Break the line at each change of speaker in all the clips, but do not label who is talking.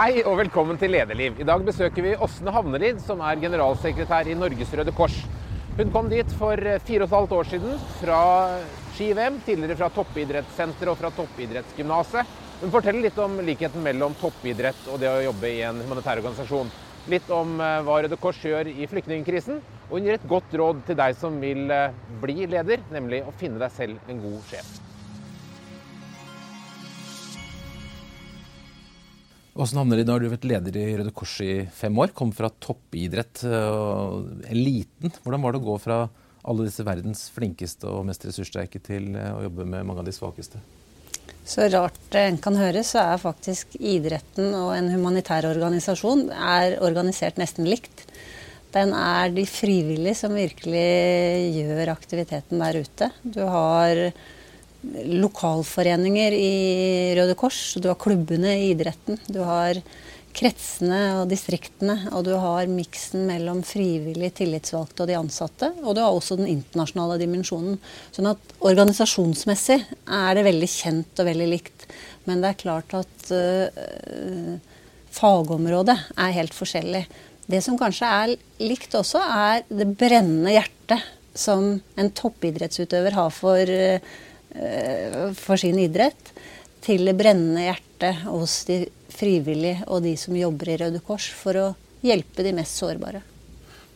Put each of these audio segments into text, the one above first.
Hei og velkommen til Lederliv. I dag besøker vi Åsne Havnelid, som er generalsekretær i Norges Røde Kors. Hun kom dit for fire og et halvt år siden fra ski-VM, tidligere fra toppidrettssenteret og fra toppidrettsgymnaset. Hun forteller litt om likheten mellom toppidrett og det å jobbe i en humanitær organisasjon. Litt om eh, hva Røde Kors gjør i flyktningkrisen, og hun gir et godt råd til deg som vil eh, bli leder, nemlig å finne deg selv en god sjef.
Åssen havner de? Da har du vært leder i Røde Kors i fem år. Kom fra toppidrett, eliten. Hvordan var det å gå fra alle disse verdens flinkeste og mest ressurssterke til å jobbe med mange av de svakeste?
Så rart en kan høres, så er faktisk idretten og en humanitær organisasjon er organisert nesten likt. Den er de frivillige som virkelig gjør aktiviteten der ute. Du har lokalforeninger i Røde Kors, du har klubbene i idretten. Du har kretsene og distriktene, og du har miksen mellom frivillig tillitsvalgte og de ansatte. Og du har også den internasjonale dimensjonen. Sånn at organisasjonsmessig er det veldig kjent og veldig likt. Men det er klart at øh, fagområdet er helt forskjellig. Det som kanskje er likt også, er det brennende hjertet som en toppidrettsutøver har for Eh, for sin idrett, til det brennende hjertet hos de frivillige og de som jobber i Røde Kors, for å hjelpe de mest sårbare.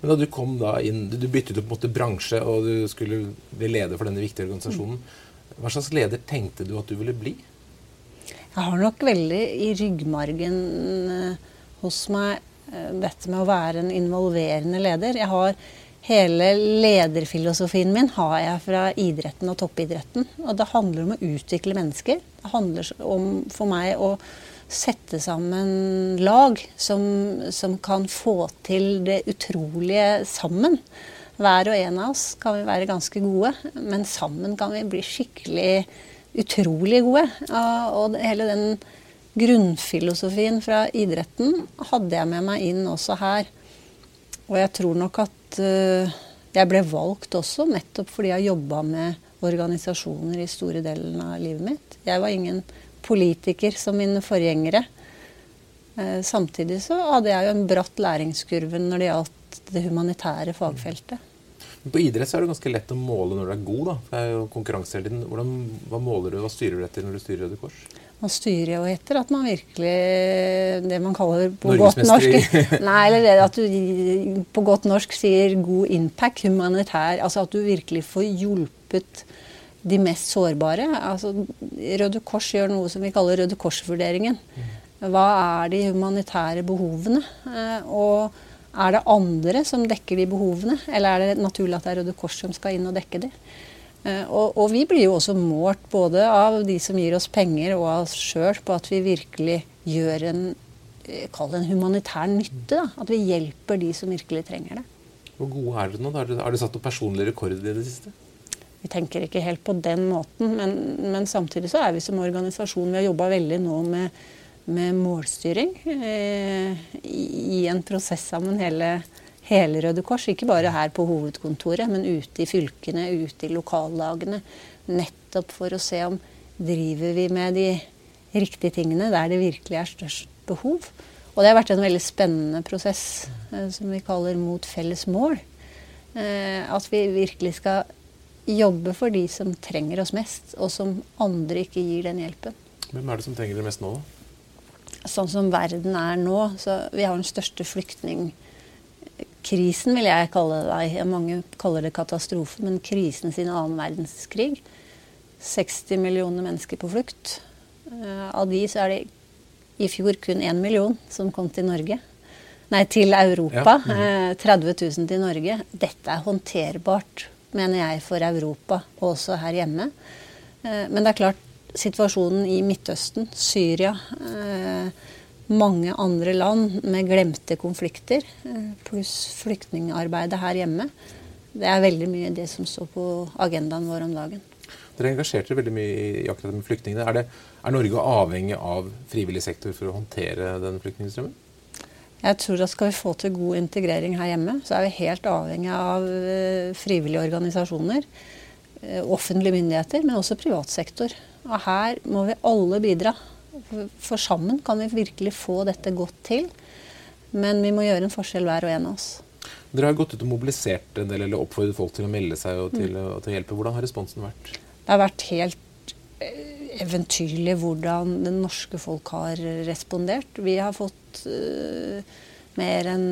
Men da Du kom da inn, du byttet opp bransje og du skulle bli leder for denne viktige organisasjonen. Hva slags leder tenkte du at du ville bli?
Jeg har nok veldig i ryggmargen eh, hos meg eh, dette med å være en involverende leder. Jeg har Hele lederfilosofien min har jeg fra idretten og toppidretten. Og det handler om å utvikle mennesker. Det handler om for meg å sette sammen lag som, som kan få til det utrolige sammen. Hver og en av oss kan vi være ganske gode, men sammen kan vi bli skikkelig utrolig gode. Og hele den grunnfilosofien fra idretten hadde jeg med meg inn også her. Og jeg tror nok at uh, jeg ble valgt også nettopp fordi jeg jobba med organisasjoner i store delen av livet mitt. Jeg var ingen politiker som mine forgjengere. Uh, samtidig så hadde jeg jo en bratt læringskurve når det gjaldt det humanitære fagfeltet.
På idrett så er det ganske lett å måle når du er god. da. Det er jo konkurranse tiden. Hvordan, hva måler du, hva styrer du etter når du styrer Røde Kors?
Man styrer jo etter at man virkelig Det man kaller på godt norsk Nei, eller det at du på godt norsk sier god impact, humanitær. Altså at du virkelig får hjulpet de mest sårbare. Altså, Røde Kors gjør noe som vi kaller Røde Kors-vurderingen. Hva er de humanitære behovene? Eh, og er det andre som dekker de behovene, eller er det naturlig at det er Røde Kors som skal inn og dekke de? Eh, og, og, vi blir jo også målt både av de som gir oss penger og av oss sjøl på at vi virkelig gjør en, eh, en humanitær nytte. Da. At vi hjelper de som virkelig trenger det.
Hvor gode er dere nå? Har dere satt noen personlig rekord i det siste?
Vi tenker ikke helt på den måten, men, men samtidig så er vi som organisasjon Vi har jobba veldig nå med, med målstyring eh, i, i, en prosess sammen hele hele Røde Kors. Ikke bare her på hovedkontoret, men ute i fylkene, ute i lokallagene. Nettopp for å se om driver vi med de riktige tingene der det virkelig er størst behov. Og det har vært en veldig spennende prosess eh, som vi kaller Mot felles mål. Eh, at vi virkelig skal jobbe for de som trenger oss mest, og som andre ikke gir den hjelpen.
Hvem er det som trenger det mest nå, da?
Sånn som verden er nå, så vi har den største flyktning krisen, vil jeg kalle det. Mange kaller det katastrofe, men krisen sin annen verdenskrig. 60 millioner mennesker på flukt. Eh, av de så er det i fjor kun én million som kom til Norge. Nei, til Europa. Ja. 30 mm. 000 til Norge. Dette er håndterbart, mener jeg, for Europa, og også her hjemme. Eh, men det er klart, situasjonen i Midtøsten, Syria eh, mange andre land med glemte konflikter, eh, pluss flyktningarbeidet her hjemme. Det er veldig mye det som står på agendaen vår om dagen.
Dere engasjerte veldig mye i akkurat med flyktningene. Er, det, er Norge avhengig av frivillig sektor for å håndtere den flyktningstrømmen?
Jeg tror at Skal vi få til god integrering her hjemme, så er vi helt avhengig av eh, frivillige organisasjoner. Eh, offentlige myndigheter, men også privat sektor. Og her må vi alle bidra. For sammen kan vi virkelig få dette godt til. Men vi må gjøre en forskjell hver og en av oss.
Dere har gått ut og mobilisert en del, eller oppfordret folk til å melde seg og til, mm. til å hjelpe. Hvordan har responsen vært?
Det har vært helt eh, eventyrlig hvordan det norske folk har respondert. Vi har fått uh, mer enn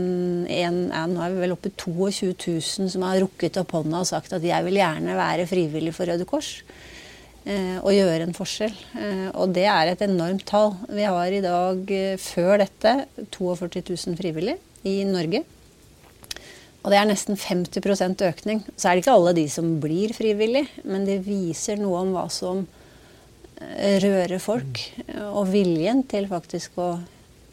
en, ja, Nå er vi vel oppe i 22 000 som har rukket opp hånda og sagt at jeg vil gjerne være frivillig for Røde Kors. Eh, og gjøre en forskjell. Eh, og det er et enormt tall. Vi har i dag, eh, før dette, 42 000 frivillige i Norge. Og det er nesten 50% økning. Så er det ikke alle de som blir frivillige, men det viser noe om hva som rører folk. Og viljen til faktisk å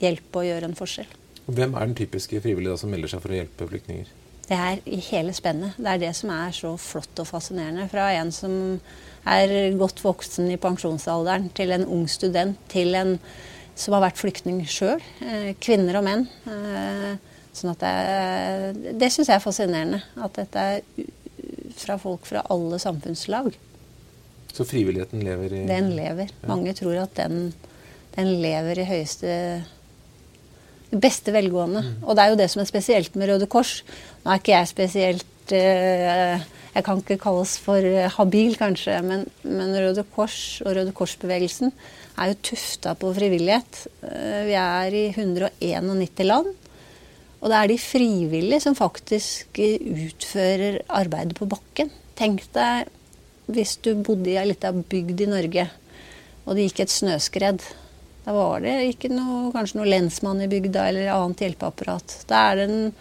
hjelpe og gjøre en forskjell.
Hvem er den typiske frivillige da, som melder seg for å hjelpe flyktninger?
Det er i hele spennet. Det er det som er så flott og fascinerende. Fra en som er godt voksen i pensjonsalderen, til en ung student, til en som har vært flyktning sjøl. Eh, kvinner og menn. Eh, sånn at det, det syns jeg er fascinerende. At dette er fra folk fra alle samfunnslag.
Så frivilligheten lever i
Den lever. Mange tror at den, den lever i høyeste beste velgående. Mm. Og det er jo det som er spesielt med Røde Kors. Nå er ikke jeg spesielt eh, Jeg kan ikke kalles for eh, habil, kanskje, men, men Røde Kors og Røde Kors-bevegelsen er jo tufta på frivillighet. Eh, vi er i 191 land. Og det er de frivillige som faktisk utfører arbeidet på bakken. Tenk deg hvis du bodde i ei lita bygd i Norge, og det gikk et snøskred. Da var det ikke noe, kanskje noe lensmann i bygda eller annet hjelpeapparat. Da er det en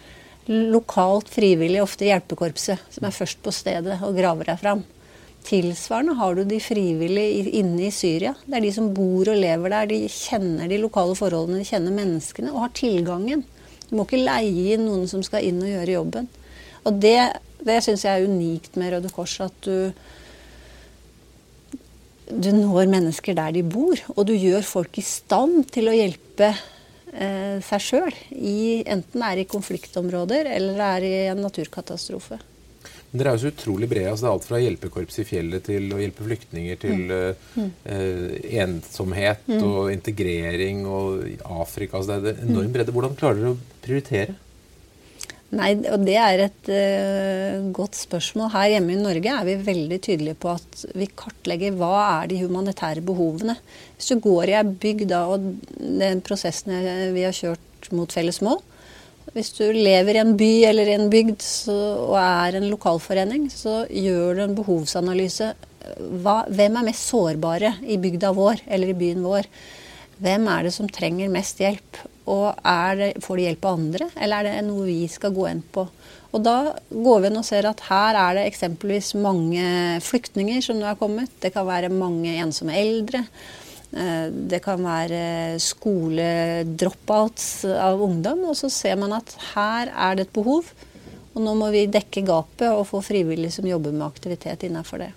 lokalt frivillig, ofte hjelpekorpset, som er først på stedet og graver deg fram. Tilsvarende har du de frivillige inne i Syria. Det er de som bor og lever der. De kjenner de lokale forholdene, de kjenner menneskene og har tilgangen. Du må ikke leie inn noen som skal inn og gjøre jobben. Og det, det syns jeg er unikt med Røde Kors. At du, du når mennesker der de bor. Og du gjør folk i stand til å hjelpe eh, seg sjøl. Enten det er i konfliktområder eller det er i en naturkatastrofe.
Men dere er jo så utrolig brede. Altså det er alt fra hjelpekorps i fjellet til å hjelpe flyktninger til mm. eh, ensomhet mm. og integrering og Afrika. Altså det er enormt bredde. Hvordan klarer dere å prioritere?
Nei, og Det er et uh, godt spørsmål. Her hjemme i Norge er vi veldig tydelige på at vi kartlegger hva er de humanitære behovene. Hvis du går i ei bygd da, og den prosessen vi har kjørt mot felles mål Hvis du lever i en by eller i en bygd så, og er en lokalforening, så gjør du en behovsanalyse. Hva, hvem er mest sårbare i bygda vår eller i byen vår? Hvem er det som trenger mest hjelp? Og det, får de hjelp av andre, eller er det noe vi skal gå inn på? Og da går vi inn og ser at her er det eksempelvis mange flyktninger som nå er kommet. Det kan være mange ensomme eldre. Eh, det kan være skoledropouts av ungdom. Og så ser man at her er det et behov. Og nå må vi dekke gapet og få frivillige som jobber med aktivitet innafor det.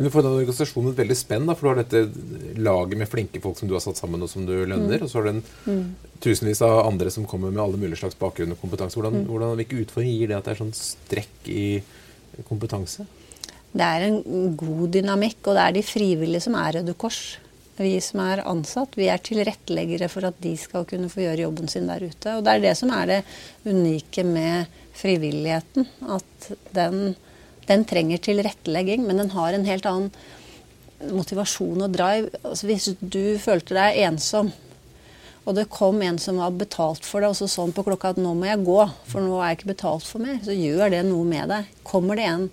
Men du får den organisasjonen et veldig spenn, da, for du har dette laget med flinke folk som du har satt sammen, og som du lønner. Mm. Og så har du en mm. tusenvis av andre som kommer med alle mulige slags bakgrunn og kompetanse. Hvordan, mm. hvordan, hvilke utfordringer gir det at det er sånn strekk i kompetanse?
Det er en god dynamikk, og det er de frivillige som er Røde Kors. Vi som er ansatt, vi er tilretteleggere for at de skal kunne få gjøre jobben sin der ute. Og det er det som er det unike med frivilligheten. At den den trenger tilrettelegging, men den har en helt annen motivasjon og drive. Altså hvis du følte deg ensom, og det kom en som var betalt for det, og så sånn på klokka at 'nå må jeg gå, for nå er jeg ikke betalt for mer', så gjør det noe med deg. Kommer det en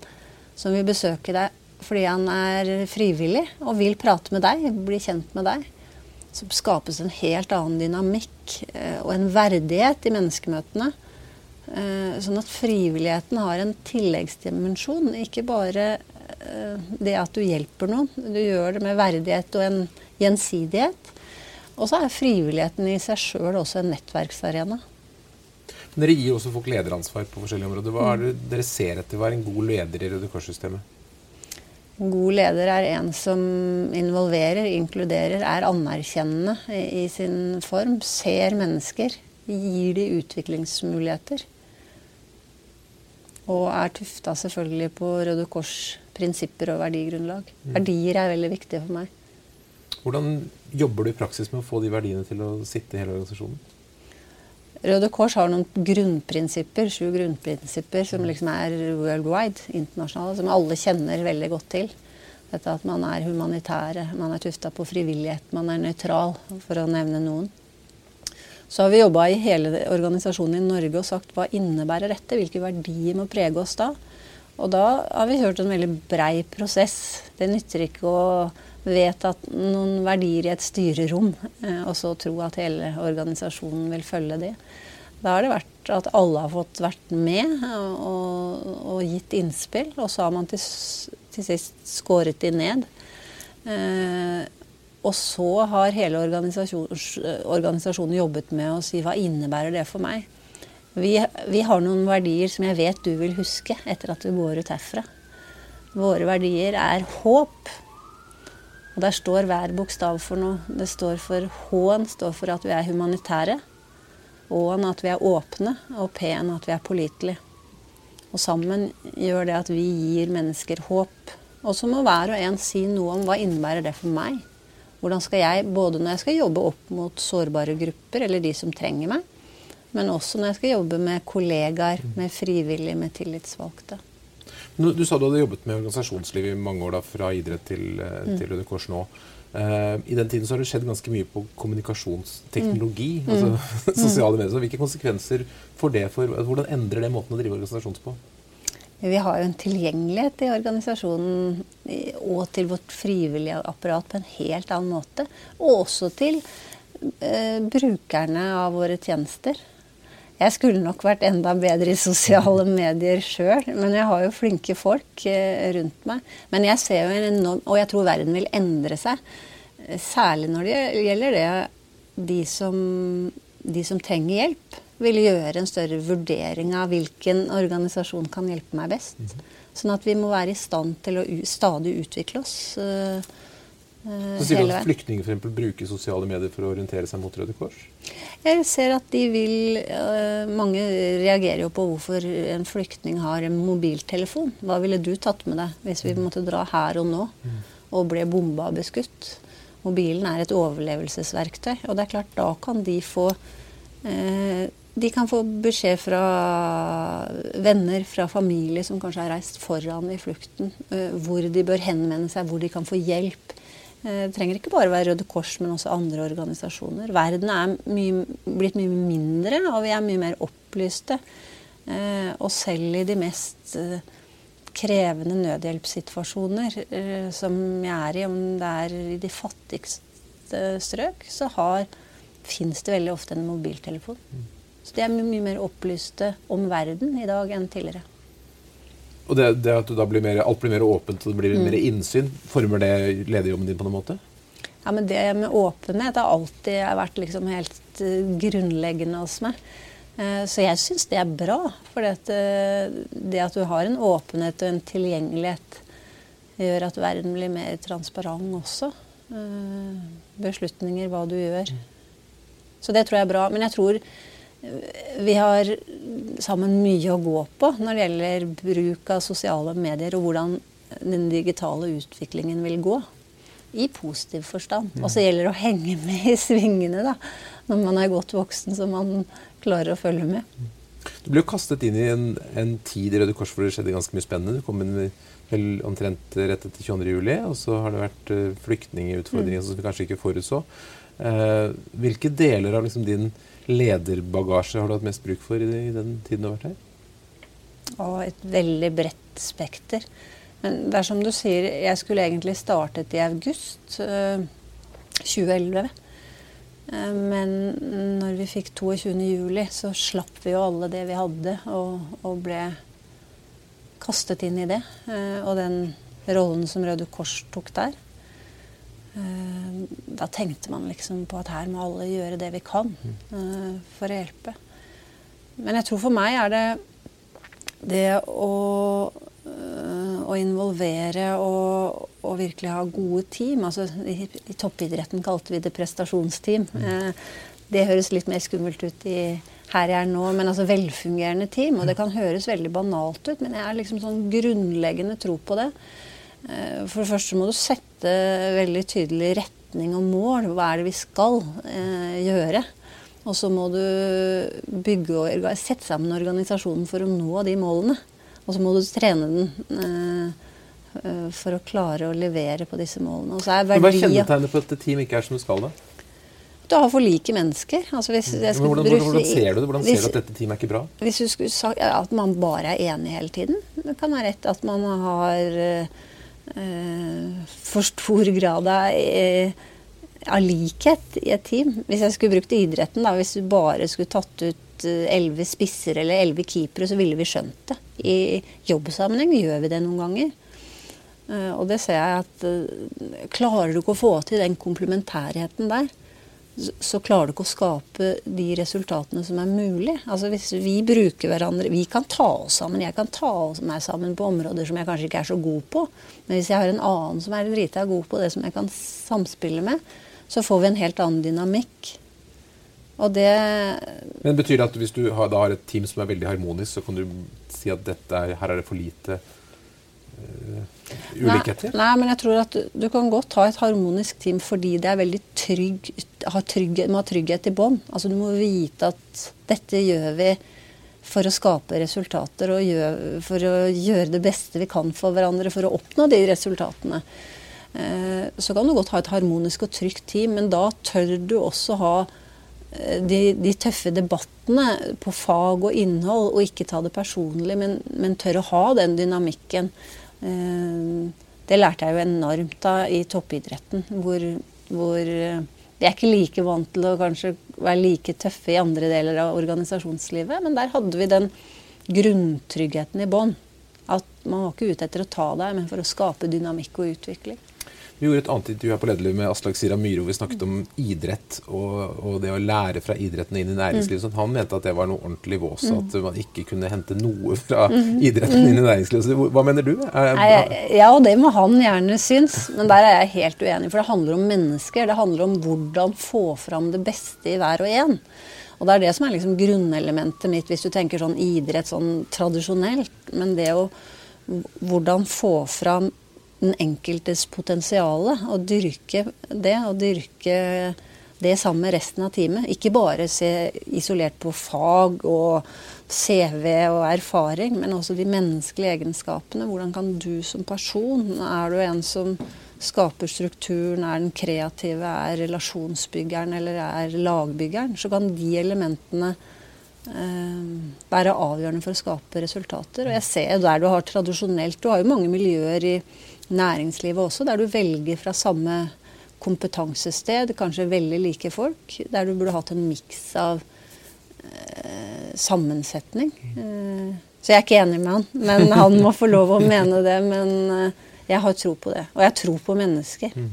som vil besøke deg fordi han er frivillig og vil prate med deg, bli kjent med deg, så skapes en helt annen dynamikk eh, og en verdighet i menneskemøtene sånn at frivilligheten har en tilleggsdimensjon. Ikke bare eh, det at du hjelper noen. Du gjør det med verdighet og en gjensidighet. Og så er frivilligheten i seg sjøl også en nettverksarena.
Men dere gir også folk lederansvar på forskjellige områder. Hva er det dere ser etter Hva er en god leder i Røde Kors-systemet?
En god leder er en som involverer, inkluderer, er anerkjennende i sin form. Ser mennesker. Gir de utviklingsmuligheter. Og er tufta selvfølgelig på Røde Kors prinsipper og verdigrunnlag. Mm. Verdier er veldig viktige for meg.
Hvordan jobber du i praksis med å få de verdiene til å sitte i hele organisasjonen?
Røde Kors har noen grunnprinsipper, sju grunnprinsipper som liksom er worldwide, internasjonale, som alle kjenner veldig godt til. Dette at man er humanitære, man er tufta på frivillighet, man er nøytral, for å nevne noen. Så har vi jobba i hele organisasjonen i Norge og sagt hva innebærer dette? Hvilke verdier må prege oss da? Og da har vi hørt en veldig brei prosess. Det nytter ikke å vedta noen verdier i et styrerom, eh, og så tro at hele organisasjonen vil følge det. Da har det vært at alle har fått vært med og, og gitt innspill, og så har man til, til sist skåret de ned. Eh, og så har hele organisasjonen jobbet med å si hva innebærer det for meg. Vi, vi, har noen verdier som jeg vet du vil huske etter at du går ut herfra. Våre verdier er håp. Og der står hver bokstav for noe. Det står for H-en står for at vi er humanitære. Å-en at vi er åpne. Og P-en at vi er pålitelige. Og sammen gjør det at vi gir mennesker håp. Og så må hver og en si noe om hva innebærer det for meg. Hvordan skal jeg, både når jeg skal jobbe opp mot sårbare grupper, eller de som trenger meg, men også når jeg skal jobbe med kollegaer, med frivillige, med tillitsvalgte.
Du sa du hadde jobbet med organisasjonsliv i mange år, da, fra idrett til, eh, til Røde Kors nå. Uh, I den tiden så har det skjedd ganske mye på kommunikasjonsteknologi. Mm. altså mm. sosiale medier. Så hvilke konsekvenser får det for Hvordan endrer det måten å drive organisasjons på?
Vi har jo en tilgjengelighet i organisasjonen og til vårt frivillige apparat på en helt annen måte. Og også til eh, brukerne av våre tjenester. Jeg skulle nok vært enda bedre i sosiale medier sjøl, men jeg har jo flinke folk eh, rundt meg. Men jeg ser jo en enorm Og jeg tror verden vil endre seg. Særlig når det gjelder det de som, de som trenger hjelp, vil gjøre en større vurdering av hvilken organisasjon kan hjelpe meg best. Mhm. Sånn at vi må være i stand til å stadig utvikle oss. Uh,
så sier du at flyktninger for bruker sosiale medier for å orientere seg mot Røde Kors?
Jeg ser at de vil uh, Mange reagerer jo på hvorfor en flyktning har en mobiltelefon. Hva ville du tatt med deg hvis vi måtte dra her og nå og ble bomba og beskutt? Mobilen er et overlevelsesverktøy, og det er klart da kan de få eh, de kan få beskjed fra venner, fra familie som kanskje har reist foran i flukten, uh, hvor de bør henvende seg, hvor de kan få hjelp Eh, det trenger ikke bare være Røde Kors, men også andre organisasjoner. Verden er mye, blitt mye mindre, og vi er mye mer opplyste. Eh, og selv i de mest eh, krevende nødhjelpssituasjoner som jeg er i, om det er i de fattigste strøk, så fins det veldig ofte en mobiltelefon. Mm. Så de er mye mer opplyste om verden i dag enn tidligere.
Og det, det at blir mer, alt blir mer åpent og det blir mm. mer innsyn, former det lederjobben din på noen måte?
Ja, men Det med åpenhet har alltid vært liksom helt uh, grunnleggende hos meg. Uh, så jeg syns det er bra. For uh, det at du har en åpenhet og en tilgjengelighet, gjør at verden blir mer transparent også. beslutninger, hva du gjør. Så det tror jeg er bra. Men jeg tror vi har sammen mye å gå på når det gjelder bruk av sosiale medier, og hvordan den digitale utviklingen vil gå. I positiv forstand. Og så gjelder det å henge med i svingene da, når man er godt voksen, så man klarer å følge med.
Du ble jo kastet inn i en, en tid i Røde Kors hvor det skjedde ganske mye spennende. Du kom inn vel omtrent rett etter 22. juli, og så har det vært uh, flyktningutfordringer mm. som vi kanskje ikke forutså. Eh, hvilke deler av liksom, din lederbagasje har du hatt mest bruk for i, i den tiden du har vært her?
Og et veldig bredt spekter. Men det er som du sier, jeg skulle egentlig startet i august øh, 2011. Uh, men når vi fikk 22.07, så slapp vi jo alle det vi hadde, og, og ble kastet inn i det. Uh, og den rollen som Røde Kors tok der. Eh, da tenkte man liksom på at her må alle gjøre det vi kan for å hjelpe. Men jeg tror for meg er det det å, å involvere og, og, virkelig ha gode team. Altså, i, i, toppidretten kalte vi det prestasjonsteam. Uh, det høres litt mer skummelt ut i her jeg er nå, men altså velfungerende team. Og det kan høres veldig banalt ut, men jeg har liksom sånn grunnleggende tro på det. For det første må du sette veldig tydelig retning og mål. Hva er det vi skal eh, gjøre? Og så må du bygge og sette sammen organisasjonen for å nå de målene. Og så må du trene den eh, eh for å klare å levere på disse målene.
Hva er kjennetegnet på at et team ikke er som det skal? da?
Du har for like mennesker. Altså
hvordan, hvordan, hvordan, ser du det? Hvordan hvis, ser du at dette teamet er ikke bra?
Hvis du skulle sagt At man bare er enig hele tiden. Det kan være rett at man har uh, for stor grad av, uh, av, likhet i et team. Hvis jeg skulle brukt idretten, da, hvis du bare skulle tatt ut elleve spisser eller elleve keepere, så ville vi skjønt det. I jobbsammenheng gjør vi det noen ganger. Uh, og det ser jeg at Klarer du ikke å få til den komplementærheten der, så klarer du ikke å skape de resultatene som er mulig. Altså Hvis vi bruker hverandre Vi kan ta oss sammen. Jeg kan ta meg sammen på områder som jeg kanskje ikke er så god på. Men hvis jeg har en annen som er drita god på det som jeg kan samspille med, så får vi en helt annen dynamikk. Og det
Men Betyr det at hvis du har, har et team som er veldig harmonisk, så kan du si at er, her er det for lite uh, ulikheter?
Nei, nei, men jeg tror at du, kan godt ha et harmonisk team fordi det er veldig trygg, har trygghet, må ha trygghet i bånd. Altså, du må vite at dette gjør vi for å skape resultater og gjør, for å gjøre det beste vi kan for hverandre for å oppnå de resultatene. Eh, så kan du godt ha et harmonisk og trygt team, men da tør du også ha de, de, tøffe debattene på fag og innhold, og ikke ta det personlig, men, men tør å ha den dynamikken. Eh, det lærte jeg jo enormt av i toppidretten, hvor, hvor vi er ikke like vant til å kanskje være like tøffe i andre deler av organisasjonslivet, men der hadde vi den grunntryggheten i bånn. At man var ikke ute etter å ta deg, men for å skape dynamikk og utvikling.
Vi gjorde et annet intervju her på Lederliv med Aslak Sira Myhre hvor vi snakket om idrett og, og, det å lære fra idretten inn i næringslivet. Mm. Han mente at det var noe ordentlig vås, mm. at man ikke kunne hente noe fra mm. idretten inn i næringslivet. Så hva mener du?
Er, ja, og det må han gjerne synes, men der er jeg helt uenig. For det handler om mennesker. Det handler om hvordan få fram det beste i hver og en. Og det er det som er liksom grunnelementet mitt hvis du tenker sånn idrett sånn tradisjonelt. Men det å hvordan få fram den enkeltes potensial. Og dyrke det, og dyrke det sammen med resten av teamet. Ikke bare se isolert på fag og CV og erfaring, men også de menneskelige egenskapene. Hvordan kan du som person Er du en som skaper strukturen, er den kreative, er relasjonsbyggeren eller er lagbyggeren? Så kan de elementene eh, være avgjørende for å skape resultater. Og jeg ser der du har tradisjonelt Du har jo mange miljøer i næringslivet også, der du velger fra samme kompetansested, kanskje veldig like folk. Der du burde hatt en miks av eh, sammensetning. Eh, så jeg er ikke enig med han, men han må få lov å mene det. Men eh, jeg har tro på det. Og jeg tror på mennesker. Mm.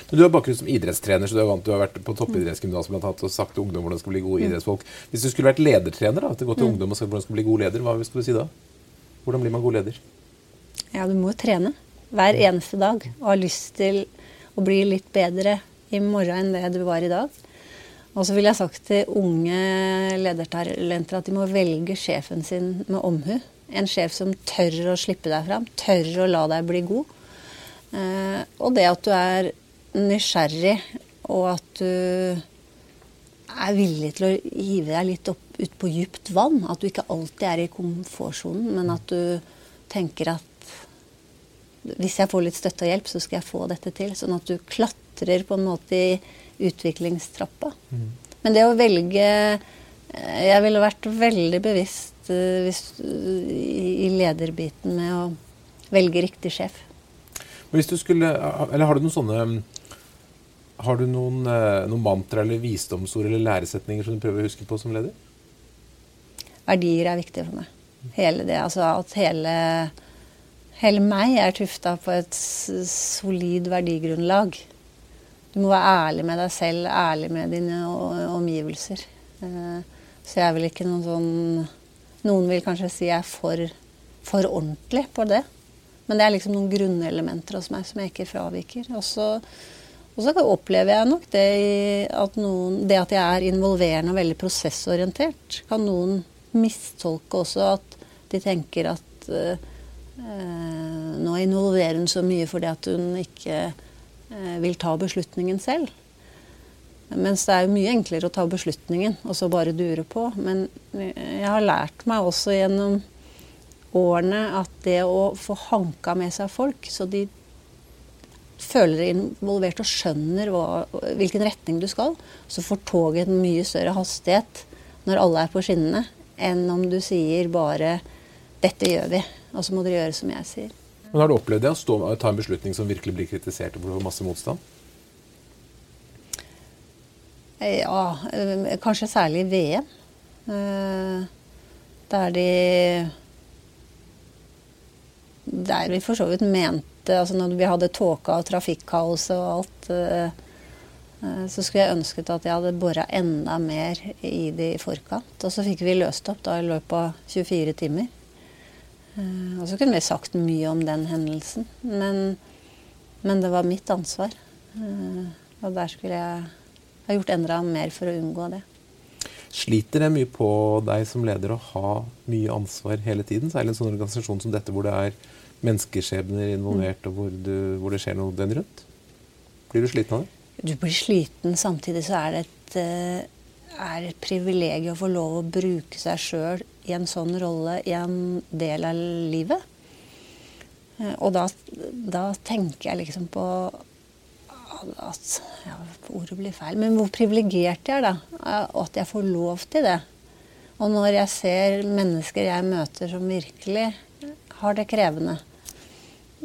Men Du har bakgrunn som idrettstrener, så du, vant, du har vært på toppidrettsgymnas og sagt til ungdom hvordan de skal bli gode mm. idrettsfolk. Hvis du skulle vært ledertrener, da, til å gå til mm. ungdom og sagt hvordan de skal bli god leder, hva skulle du si da? Hvordan blir man god leder?
Ja, du må jo trene hver eneste dag og har lyst til å bli litt bedre i morgen enn det du var i dag. Og så ville jeg sagt til unge ledertalenter at de må velge sjefen sin med omhu. En sjef som tør å slippe deg fram, tør å la deg bli god. Eh, og det at du er nysgjerrig, og at du er villig til å hive deg litt opp ut på dypt vann. At du ikke alltid er i komfortsonen, men at du tenker at hvis jeg får litt støtte og hjelp, så skal jeg få dette til. Sånn at du klatrer på en måte i utviklingstrappa. Mm. Men det å velge eh, Jeg ville vært veldig bevisst uh, hvis, i lederbiten med å velge riktig sjef.
Hvis du skulle, eller Har du noen sånne har du noen, noen mantra eller visdomsord eller læresetninger som du prøver å huske på som leder?
Verdier er viktig for meg. Hele det, altså At hele Hele meg er tufta på et solid verdigrunnlag. Du må være ærlig med deg selv, ærlig med dine omgivelser. Eh, så jeg er vel ikke noen sånn Noen vil kanskje si jeg er for, for ordentlig på det. Men det er liksom noen grunnelementer hos meg som jeg ikke fraviker. Og så, opplever jeg nok det at, noen, det at jeg er involverende og veldig prosessorientert, kan noen mistolke også at de tenker at Eh, nå involverer hun så mye fordi at hun ikke eh, vil ta beslutningen selv. Mens det er jo mye enklere å ta beslutningen og så bare dure på. Men jeg har lært meg også gjennom årene at det å få hanka med seg folk, så de føler involvert og skjønner hva, hvilken retning du skal, så får toget en mye større hastighet når alle er på skinnene, enn om du sier bare 'dette gjør vi', og så må dere gjøre som jeg sier.
Men Har du opplevd det, å stå, ta en beslutning som virkelig blir kritisert og får masse motstand?
Ja, eh, kanskje særlig i VM. Eh, der de Der vi for så vidt mente altså Når vi hadde tåka og trafikkaos og alt, eh, så skulle jeg ønsket at jeg hadde bora enda mer i det i forkant. Og så fikk vi løst opp da i løpet av 24 timer. Og så kunne vi sagt mye om den hendelsen. Men, men det var mitt ansvar. Og der skulle jeg ha gjort enda mer for å unngå det.
Sliter det mye på deg som leder å ha mye ansvar hele tiden? Særlig en sånn organisasjon som dette hvor det er menneskeskjebner involvert, og hvor, du, hvor, det skjer noe den rundt? Blir du sliten av det?
Du blir sliten. Samtidig så er det et, eh, er et privilegium å få lov å bruke seg sjøl i en sånn rolle i en del av livet. Eh, og da, da tenker jeg liksom på at ja, Ordet blir feil. Men hvor privilegert jeg er, da. Og at jeg får lov til det. Og når jeg ser mennesker jeg møter som virkelig har det krevende,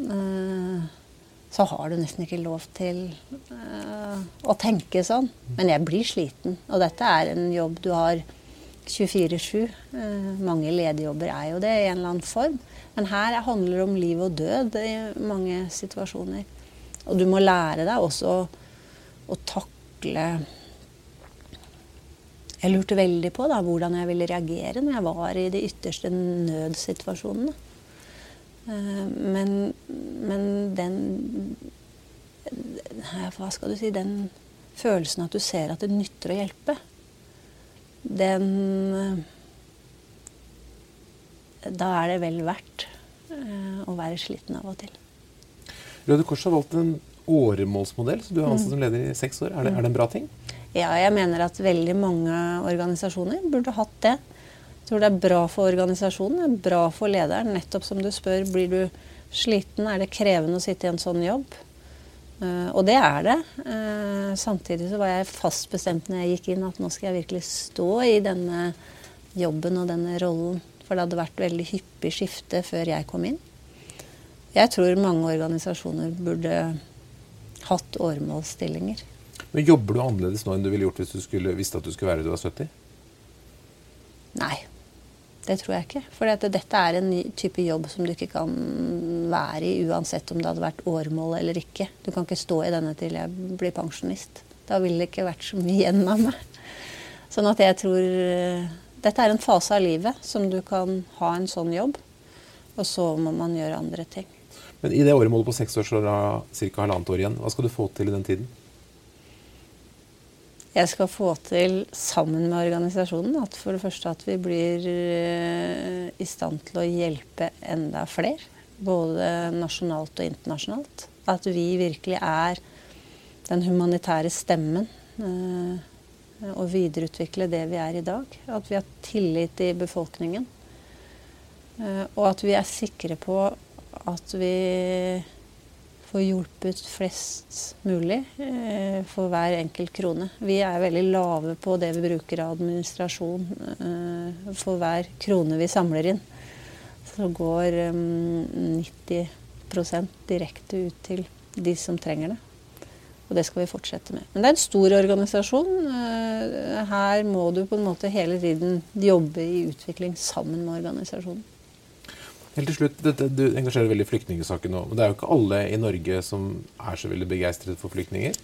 eh, så har du nesten ikke lov til eh, å tenke sånn. Men jeg blir sliten. Og dette er en jobb du har 24-7. Eh, mange lederjobber er jo det i en eller annen form. Men her handler det om liv og død i mange situasjoner. Og du må lære deg også å takle Jeg lurte veldig på da, hvordan jeg ville reagere når jeg var i de ytterste nødsituasjonene. Eh, men, men den Hva skal du si Den følelsen at du ser at det nytter å hjelpe, den Da er det vel verdt eh, å være sliten av og til.
Røde Kors har valgt en åremålsmodell, så du er ansatt som leder i seks år. Er det, er det, en bra ting?
Ja, jeg mener at veldig mange organisasjoner burde hatt det. Jeg tror det er bra for organisasjonen, det er bra for lederen. Nettopp som du spør, blir du sliten, er det krevende å sitte i en sånn jobb? Uh, og det er det. Uh, samtidig så var jeg fast bestemt når jeg gikk inn at nå skal jeg virkelig stå i denne jobben og denne rollen. For det hadde vært veldig hyppig skifte før jeg kom inn. Jeg tror mange organisasjoner burde hatt åremålsstillinger.
Men Jobber du annerledes nå enn du ville gjort hvis du skulle, visste at du skulle være du var 70?
Nei, det tror jeg ikke. For dette er en ny type jobb som du ikke kan være i uansett om det hadde vært åremål eller ikke. Du kan ikke stå i denne til jeg blir pensjonist. Da ville det ikke vært så mye igjen av meg. Sånn at jeg tror eh, Dette er en fase av livet som du kan ha en sånn jobb, og så må man gjøre andre ting.
Men i det åremålet på seks år så er det ca. halvannet år igjen. Hva skal du få til i den tiden?
Jeg skal få til, sammen med organisasjonen, at for det første at vi blir eh, i stand til å hjelpe enda flere. Både nasjonalt og internasjonalt. At vi virkelig er den humanitære stemmen. Eh, og videreutvikle det vi er i dag. At vi har tillit i befolkningen. Eh, og at vi er sikre på at vi får hjulpet flest mulig eh, for hver enkelt krone. Vi er veldig lave på det vi bruker av administrasjon eh, for hver krone vi samler inn. Så går eh, 90% direkte ut til de som trenger det. Og det skal vi fortsette med. Men det er en stor organisasjon. Eh, her må du på en måte hele tiden jobbe i utvikling sammen med organisasjonen.
Helt til slutt, dette, Du engasjerer veldig i flyktningsaken nå. Men det er jo ikke alle i Norge som er så veldig begeistret for flyktninger.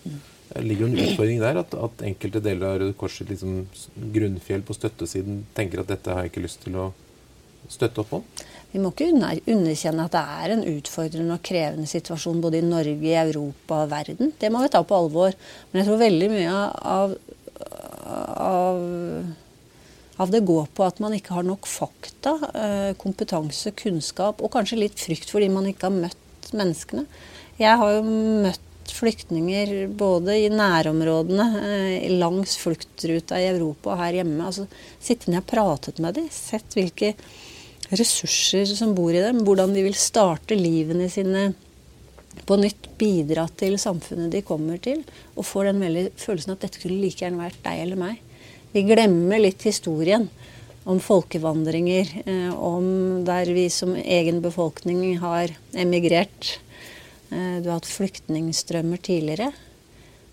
Det ligger jo en utfordring der at, at enkelte deler av Røde Kors liksom, grunnfjell på støttesiden tenker at dette har jeg ikke lyst til å støtte opp om?
Vi må ikke underkjenne at det er en utfordrende og krevende situasjon både i Norge, i Europa og verden. Det må vi ta på alvor. Men jeg tror veldig mye av, av av det går på at man ikke har nok fakta, eh, kompetanse, kunnskap og kanskje litt frykt fordi man ikke har møtt menneskene. Jeg har jo møtt flyktninger både i nærområdene, eh, langs fluktruta i Europa og her hjemme. Altså, Sittet ned og pratet med dem, sett hvilke ressurser som bor i dem, hvordan de vil starte livene sine på nytt, bidra til samfunnet de kommer til, og får den veldig følelsen at dette kunne like gjerne vært deg eller meg. Vi glemmer litt historien om folkevandringer, eh, om der vi som egen befolkning har emigrert. Eh, du har hatt flyktningstrømmer tidligere.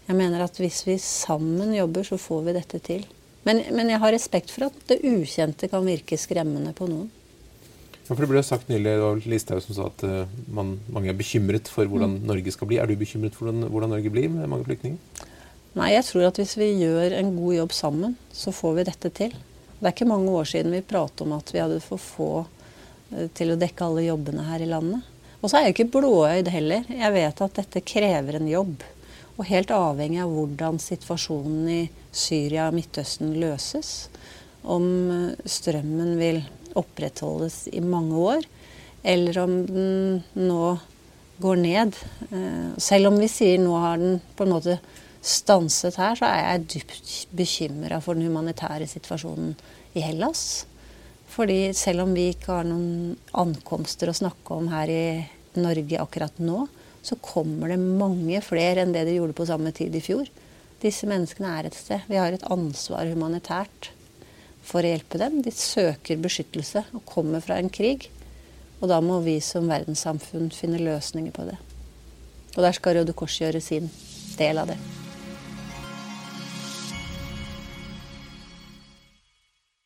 Jeg mener at hvis vi sammen jobber, så får vi dette til. Men, men jeg har respekt for at det ukjente kan virke skremmende på noen.
Ja, for Det ble sagt nylig, det var Listhaug som sa at uh, man, mange er bekymret for hvordan mm. Norge skal bli. Er du bekymret for hvordan, hvordan, Norge blir med mange flyktninger?
Nei, jeg tror at hvis vi gjør en god jobb sammen, så får vi dette til. Det er ikke mange år siden vi pratet om at vi hadde for få uh, til å dekke alle jobbene her i landet. Og så er jeg ikke blåøyd heller. Jeg vet at dette krever en jobb. Og helt avhengig av hvordan situasjonen i Syria og Midtøsten løses. Om uh, strømmen vil opprettholdes i mange år, eller om den nå går ned. Eh, selv om vi sier nå har den på en måte stanset her, så er jeg dypt bekymra for den humanitære situasjonen i Hellas. Fordi selv om vi ikke har noen ankomster å snakke om her i Norge akkurat nå, så kommer det mange flere enn det de gjorde på samme tid i fjor. Disse menneskene er et sted. Vi har et ansvar humanitært for å hjelpe dem. De søker beskyttelse og kommer fra en krig. Og da må vi som verdenssamfunn finne løsninger på det. Og der skal Røde Kors gjøre sin del av det.